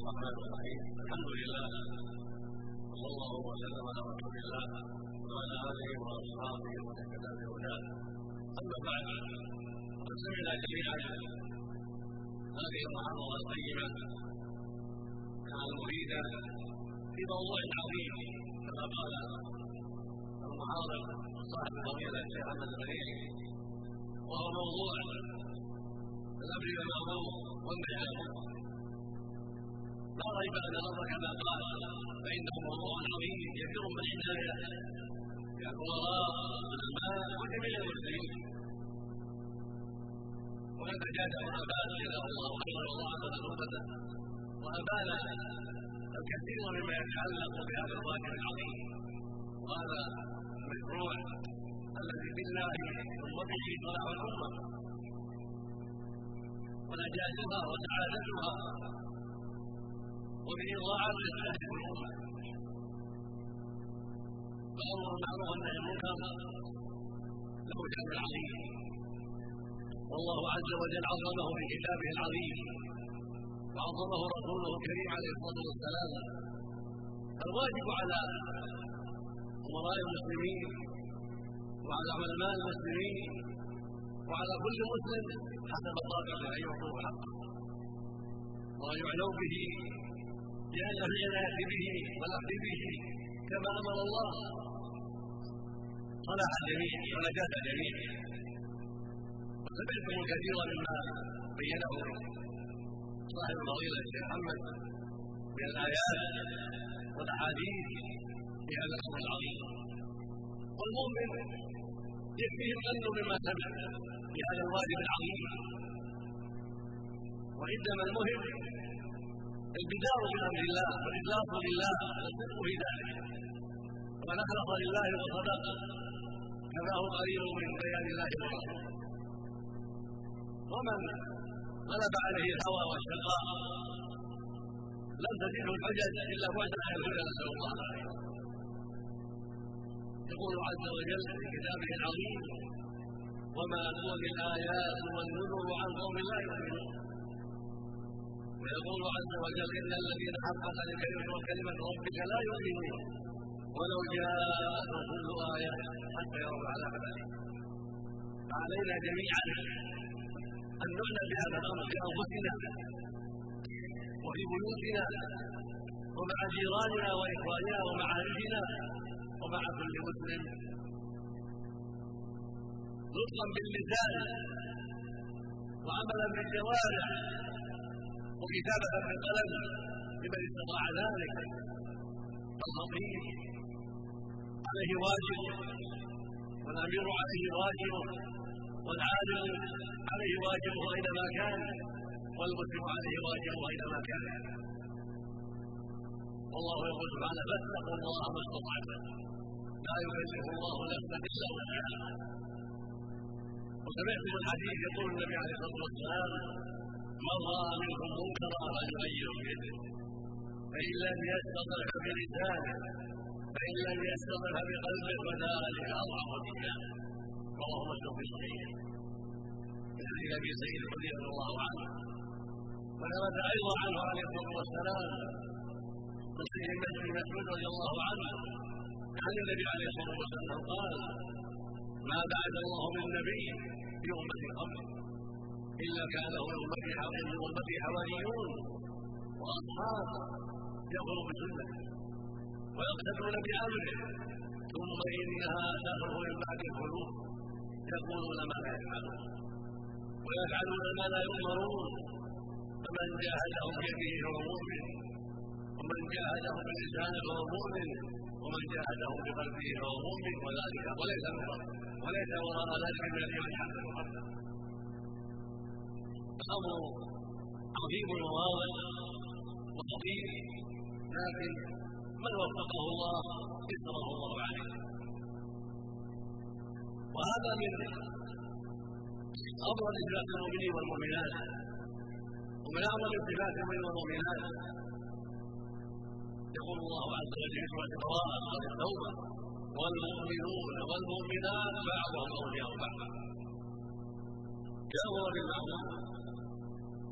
الرحمن الرحيم الحمد لله وصلى الله وسلم على رسول الله وعلى اله واصحابه ومن اهتدى بهداه اما بعد قد سمعنا جميعا هذه المحاضره القيمه المفيده في موضوع عظيم كما قال المحاضر صاحب الفضيله الشيخ احمد الغنيمي وهو موضوع الأمر بالمعروف والنهي عن المنكر لا ريب ان كما قال فإنه موضوع عظيم كثير من العنايه بالفقراء والعلماء وجميع المسلمين وقد اجاد الاباء جزاه الله خيرا وضاعف ذنوبته وابان الكثير مما يتعلق بهذا الواجب العظيم. وهذا المشروع الذي بالله ثم به صلاح الأمة. ونجاتها وسعادتها المنكر له والله عز وجل عظمه في كتابه العظيم وعظمه رسوله الكريم عليه الصلاة والسلام. الواجب على أمراء المسلمين وعلى علماء المسلمين وعلى كل مسلم حسب طاقته ان يعطوه حقه وان يعنوا به. لأن العنايه به والاخذ به كما أمر الله. صلاح الجميع ونجاه الجميع وسمعتم كثيرا مما بينه صاحب الفضيله الشيخ محمد من الآيات والأحاديث في هذا الأمر العظيم. والمؤمن يكفيه الظن بما سمع في هذا الواجب العظيم. وانما المهم البدار بامر الله والاخلاص لله والصدق في ذلك ومن اخلص لله وصدق كفاه قليل من بيان الله ورسوله. ومن غلب عليه الهوى والشقاء لم تزده الحجج إلا بعد ان يكون نسال الله. يقول عز وجل في كتابه العظيم وما تغني الايات والنذر عن قوم لا يؤمنون. ويقول عز وجل إن الذين حقق لكلمه كلمة ربك لا يؤمنون. ولو جاءتهم كل آية حتى يروا العذاب الاليم فعلينا جميعا أن نعنى بهذا الأمر في أنفسنا وفي بيوتنا ومع جيراننا وإخواننا ومعارفنا ومع كل مسلم. نطقا باللسان وعملا بالجوارح. وكتابة بالقلم لمن استطاع ذلك. الخطيب عليه واجب والأمير عليه واجب والعالم عليه واجبه اينما كان والمسلم عليه واجبه اينما كان. والله يقول سبحانه فاتقوا الله ما استطعتم. لا يكلف الله نفسا إلا وسعها. وسمعت من الحديث يقول النبي عليه الصلاة والسلام من راى منكم منكرا فليغير بيده فإن لم يستطع بلسانه فإن لم يستطع بقلبه فذلك أضعف الإيمان. رواه مسلم في صحيح من أبي الخدري رضي الله عنه. وثبت أيضا عنه عليه الصلاة والسلام من صحيح مسعود رضي الله عنه. عن النبي عليه الصلاة والسلام قال ما بعد الله من نبي في امتي قبل إلا كان له امتي حواريون. واصحاب يأمر بسنته ويقتدون بأمره. ثم انها تخرج من بعد القلوب يقولون ما لا يفعلون. ويفعلون ما لا يؤمرون. فمن جاهدهم بيده فهو مؤمن. ومن جاهدهم بلسانه فهو مؤمن. ومن جاهدهم بقلبه فهو مؤمن. وذلك وليس وراء ذلك من الإيمان. حقا الامر عظيم وواضح وخطير لكن من وفقه الله يسره الله عليه. وهذا من أفضل صفات المؤمنين والمؤمنات ومن أعظم صفات المؤمنين والمؤمنات. يقول الله عز وجل في سورة البراءه سوره التوبه والمؤمنون والمؤمنات بعضهم اولياء بعض يامر بالمعروف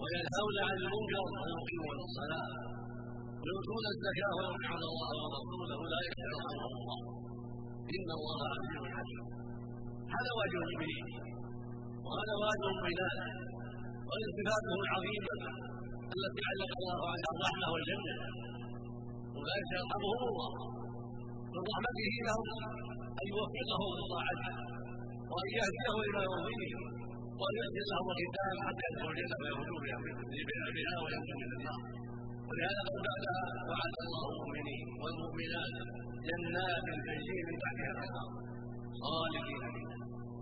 وينهون عن المنكر ويقيمون الصلاة. ويؤتون الزكاة ويطيعون الله ورسوله أولئك يرحمهم الله. إن الله عزيز حكيم هذا واجب المؤمنين وهذا واجب المؤمنات وهذه صفاته العظيمة التي علق الله عليها الرحمة والجنة. أولئك يرحمهم الله. من رحمته لهم أن يوفقهم لطاعته. وأن يهديه إلى يرضيه يهدي لهم الختام حتى يدخل الجنه ويخرجوا بها وينجو من النار ولهذا قد وعد الله المؤمنين والمؤمنات جنات تجري من تحتها الانهار خالدين فيها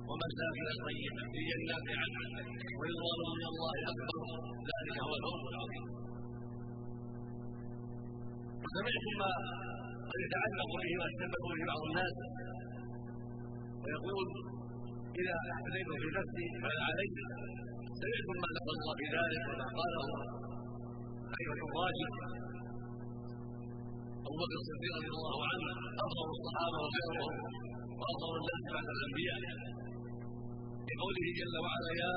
ومساكن طيبه في جنات عدن ورضوان من الله اكبر ذلك هو الفوز العظيم وسمعتم ما يتعلق به ويتسبب به بعض الناس ويقول اذا احتديت في نفسي فلا علي سمعتم ما نقل الله في ذلك وما قاله. أيها الراجل أبو بكر الصديق رضي الله عنه افضل الصحابة وخيرهم وافضل الناس بعد الأنبياء بقوله جل وعلا يا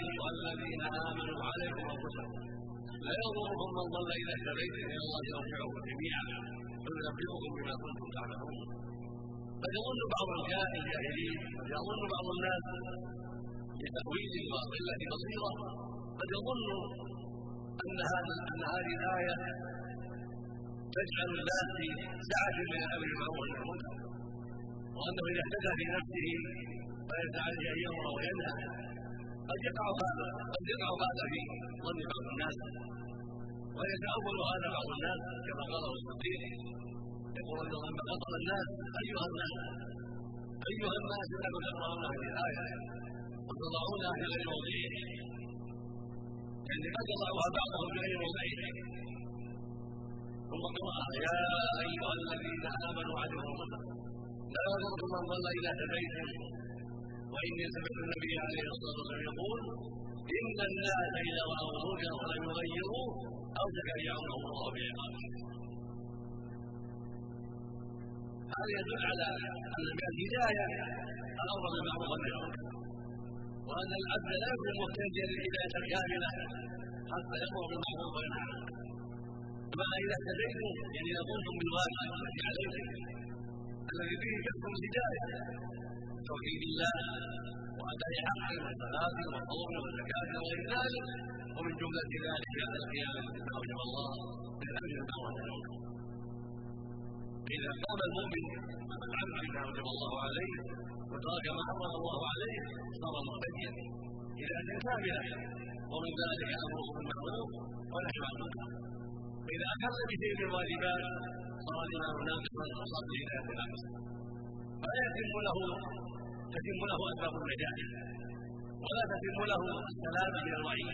أيها الذين آمنوا عليكم انفسكم لا يضركم من ضل اذا اهتديتم إلى الله يرجعكم جميعا. فينبئكم بما كنتم تعملون. قد يظن بعض الجاهلين قد يظن بعض الناس بتأويل وقلة بصيرة قد يظن أن هذا أن هذه الآية تجعل الناس في سعة من الأمر بالمعروف والنهي عن وأنه إذا اهتدى في نفسه فليس عليه أن يأمر وينهى. قد يقع هذا قد يقع هذا في ظن بعض الناس ويتأول هذا بعض الناس كما قاله الصديق يقول الله عنه قتل الناس ايها الناس ايها الناس انكم تقرؤون هذه الايه وتضعونها في غير موضعه يعني قد يضعها بعضهم في غير موضعه ثم قرأ يا ايها الذين امنوا عليكم لا يضركم من ضل إلى هديتم واني سمعت النبي عليه الصلاه والسلام يقول ان الناس اذا راوا منكرا فلم يغيروه اوشك ان الله بعقابه هذا يدل على أن الهداية والنهي عن وأن العبد لا يكون محتاجا للهدايه الكامله حتى يامر بالمعروف وينهى عنه كما إذا اهتديتم يعني إذا قمتم بالواجب الذي عليكم الذي فيه كسب الهداية توحيد الله واداء حقه والصلاه والصوم والزكاة وغير ذلك ومن جملة ذلك القيامة بما أوجب الله من الامر بالمعروف فإذا قام المؤمن العبد بما أوجب الله عليه وترك ما حرم الله عليه صار مهتديا إلى أن كاملا ومن ذلك أمر بالمعروف ونهي عن فإذا أخذ بشيء من الواجبات صار الإمام ناقصا وصار بهداية العكس فلا يتم له تتم له أسباب النجاح. ولا تتم له السلامة من الوعيد.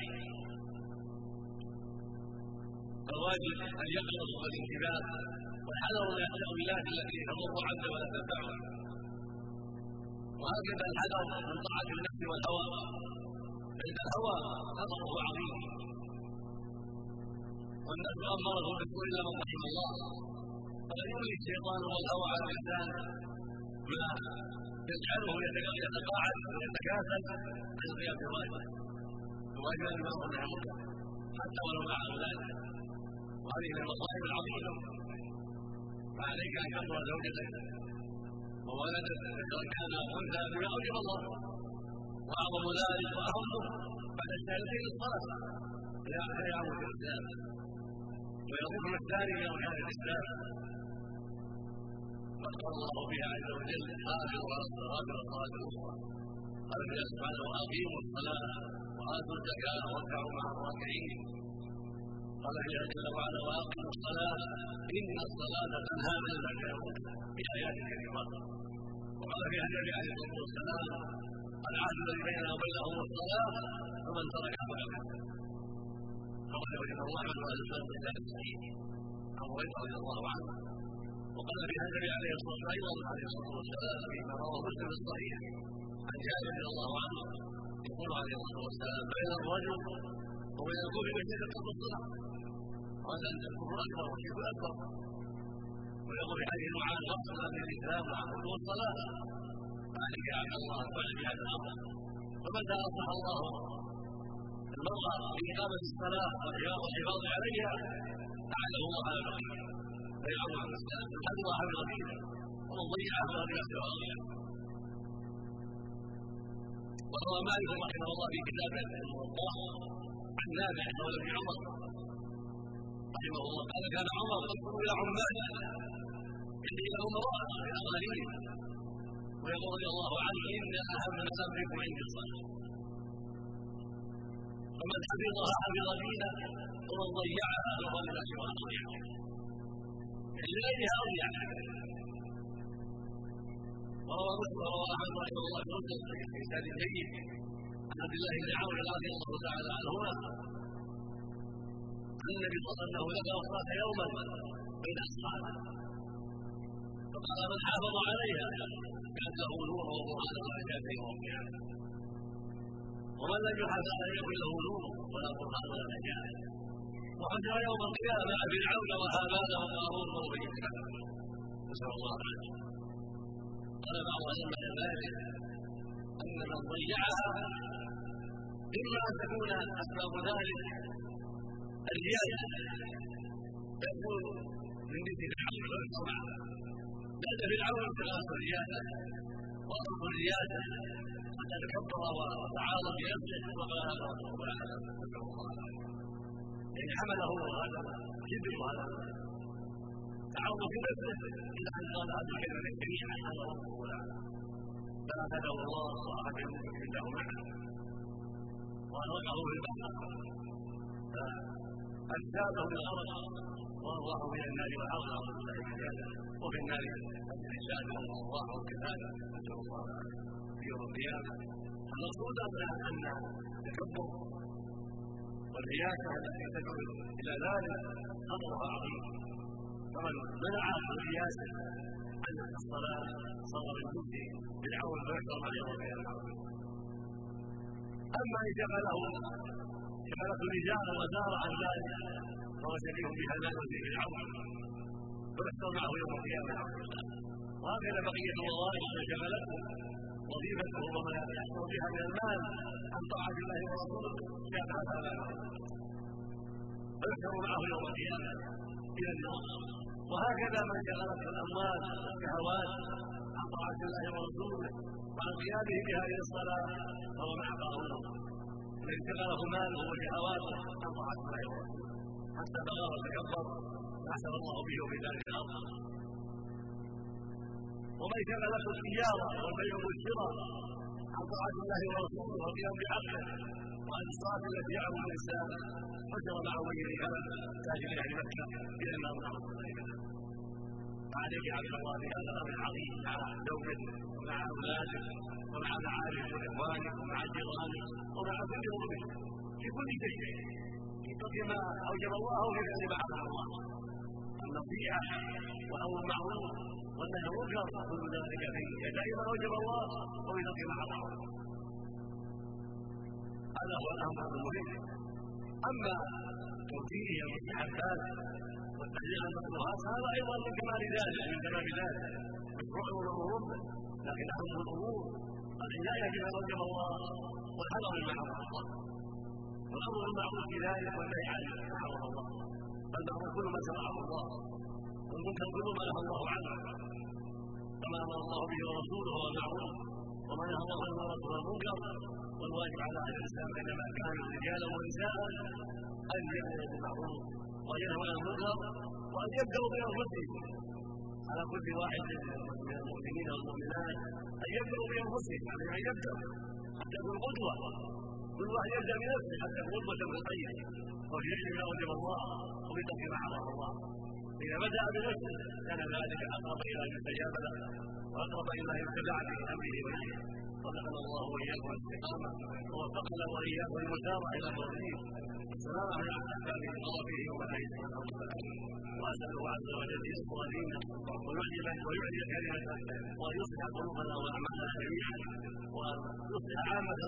فالواجب أن يقرأ الانتباه والحذر من التأويلات التي تضر عبدا ولا تنفعه. وهكذا الحذر من طاعة النفس والهوى. فإن الهوى خطره عظيم. والنفس أمارة بالسوء إلا من رحم الله. فقد يولي الشيطان والهوى على الإنسان. ما يجعله يتقاعد ويتكاسل عن القيام بالواجب الواجب أن يمر حتى ولو مع ذلك وهذه من المصائب العظيمة فعليك ان تامر زوجتك. وولدك. سواء كان انثى بما اوجب الله. وأعظم ذلك واهمه بعد الشهادتين الصلاة. فهي أمر الإسلام. وهي الركن الثاني من اركان الإسلام. قد قال الله فيها عز وجل. حافظوا على الصلاه والصلاه الاخرى قال سبحانه واقيموا الصلاة وآتوا الزكاة واركعوا مع الراكعين. قال فيها جل وعلا واقيموا الصلاة. إن الصلاة تنهى عن الفحشاء في آيات كريمات وقال فيها النبي عليه الصلاه والسلام العهد الذي بيننا وبينهم الصلاة فمن تركها فقد رواه الامام احمد واهل السنة في كتاب الصحيح عن هريرة رضي الله عنه. وقال فيها النبي عليه الصلاه والسلام أيضا عليه الصلاة والسلام فيما رواه مسلم في الصحيح. عن جابر رضي الله عنه يقول عليه الصلاة والسلام بين الرجل وبين الكفر والشرك الصلاه اكبر والشرك اكبر ويقول في حديث معاذ فصل في الإسلام وعقوده الصلاه فعليك عبد الله تعلم بهذا الامر فمتى اصلح الله مر بإقامة الصلاة والحفاظ عليها أعله الله على بقية فيعود عن الإسلام الحمد لله حفظ دينه ومن ضيعها فلا بنفسه راضيا وروى مالك رحمه الله في كتابه الموضوع عن نافع قول ابن عمر رحمه الله قال كان عمر يقول إلى عماله إني له امراء في الاخرين ويقول رضي الله عنه ان اهم امركم عندي الصلاه فمن حفظها حفظ دينه ومن ضيعها من اشرار ضيعها لغيرها اضيع وروى مسلم وروى أحمد رحمه الله في مسلم في اسناد جيد عن عبد الله بن عمرو رضي الله تعالى عنهما النبي صلى الله عليه وسلم الصلاه يوما بين اصحابه فقال من حافظ عليها كانت له نور وبرهان وعجاب يوم القيامة. ومن لم يحافظ عليها يكن له نور ولا برهان ولا نجاه وحشر يوم القيامة فرعون وهامان وقارون وابي نسأل الله العافية. قال بعض ائمه ذلك أن من ضيعها اما أن تكون أسباب ذلك. الرياء يكون من مثل العقل والسمع لأن في العمل ثلاث رياسه واصل الرياسه حتى تكبر وتعاظم بنفسه وقال ان حمله هذا الكبر وهذا تعظم في نفسه إلى ان قال هذا الكلمة جميعا هذا ربه فلا تدعو الله واحد له معه وألقاه في البحر فأجساده من الأرض. وأرواح من النار والأرض وفي النار الإنسان والأرواح كذلك نسأل الله. يوم القيامة. المقصود أن أن التكبر والرياسة التي تدعو إلى ذلك أمرها عظيم. فمن منع الرياسة عن الصلاة صار من جهد بالعون فيحصل عليه القيامة أما ان شغله شغلته الرجال وزار عن ذلك فهو شبيه بهذا وفيه العون فيحصل معه يوم القيامة. وهكذا بقية الوظائف من شغلته. وظيفته وما يحصل بها من المال. عن طاعة الله ورسوله. شابهت هذا فيحشر معه يوم القيامة. إلى النار وهكذا من شغلته الأموال والشهوات عن طاعة الله ورسوله. وعن قيامه بهذه الصلاة. فهو مع قارون الذي شغله ماله وشهواته الله ورسوله حتى بغى وتكبر فأحسن الله به وفي ذلك الأمر. ومن شغلته التجاره والبيع والشراء عن طاعة الله ورسوله والقيام بعقله وعن الصلاه التي يعبد الإنسان حشر مع ولي الكلام تاج أهل مكه إلى فعليك عبد الله بهذا الامر العظيم مع زوجته ومع اولادك ومع معارف واخوانك ومع جيرانك ومع كل مؤمن في كل شيء في ترك ما اوجب الله أو في فعل ما حرم الله النصيحه والامر المعروف والنهي عن المنكر كل ذلك في اداء ما اوجب الله وفي ترك ما حرم الله هذا هو الامر المهم اما توجيه المستحبات والتحذير عن المكروهات هذا أيضا من كمال ذلك. من تمام ذلك. مشروع الأمور لكن اهم الأمور العنايه بما اوجب الله والحذر مما حرم الله. والأمر بالمعروف في ذلك والنهي عن ما حرم الله. فالمعروف كل ما شرعه الله. والمنكر كل ما نهى الله عنه. كما أمر الله به ورسوله هو المعروف وما نهى الله عنه ورسوله المنكر والواجب على أهل الإسلام إنما كانوا رجالا ونساء أن يأمروا بالمعروف. وأن يبداوا بانفسهم على كل واحد من المؤمنين والمؤمنات أن يبداوا بانفسهم عليهم أن يبداوا حتى يكون قدوة. كل واحد يبدأ بنفسه حتى يكون قدوة بالخير وفي علم ما اوجب الله وفي ترك ما حرم الله. إذا بدأ بنفسه كان ذلك أقرب إلى أن يستجاب له وأقرب إلى أن يتبع في أمره ونهيه رزقنا الله وإياكم الاستقامه ووفقنا وإياكم المسارعه إلى التوحيد السلام على احكام الله ونهيه واساله عز وجل يسر دينه ويعلي ويعلي كلمته وان يصلح قلوبنا وأعمالنا جميعا. وأن يصلح عامه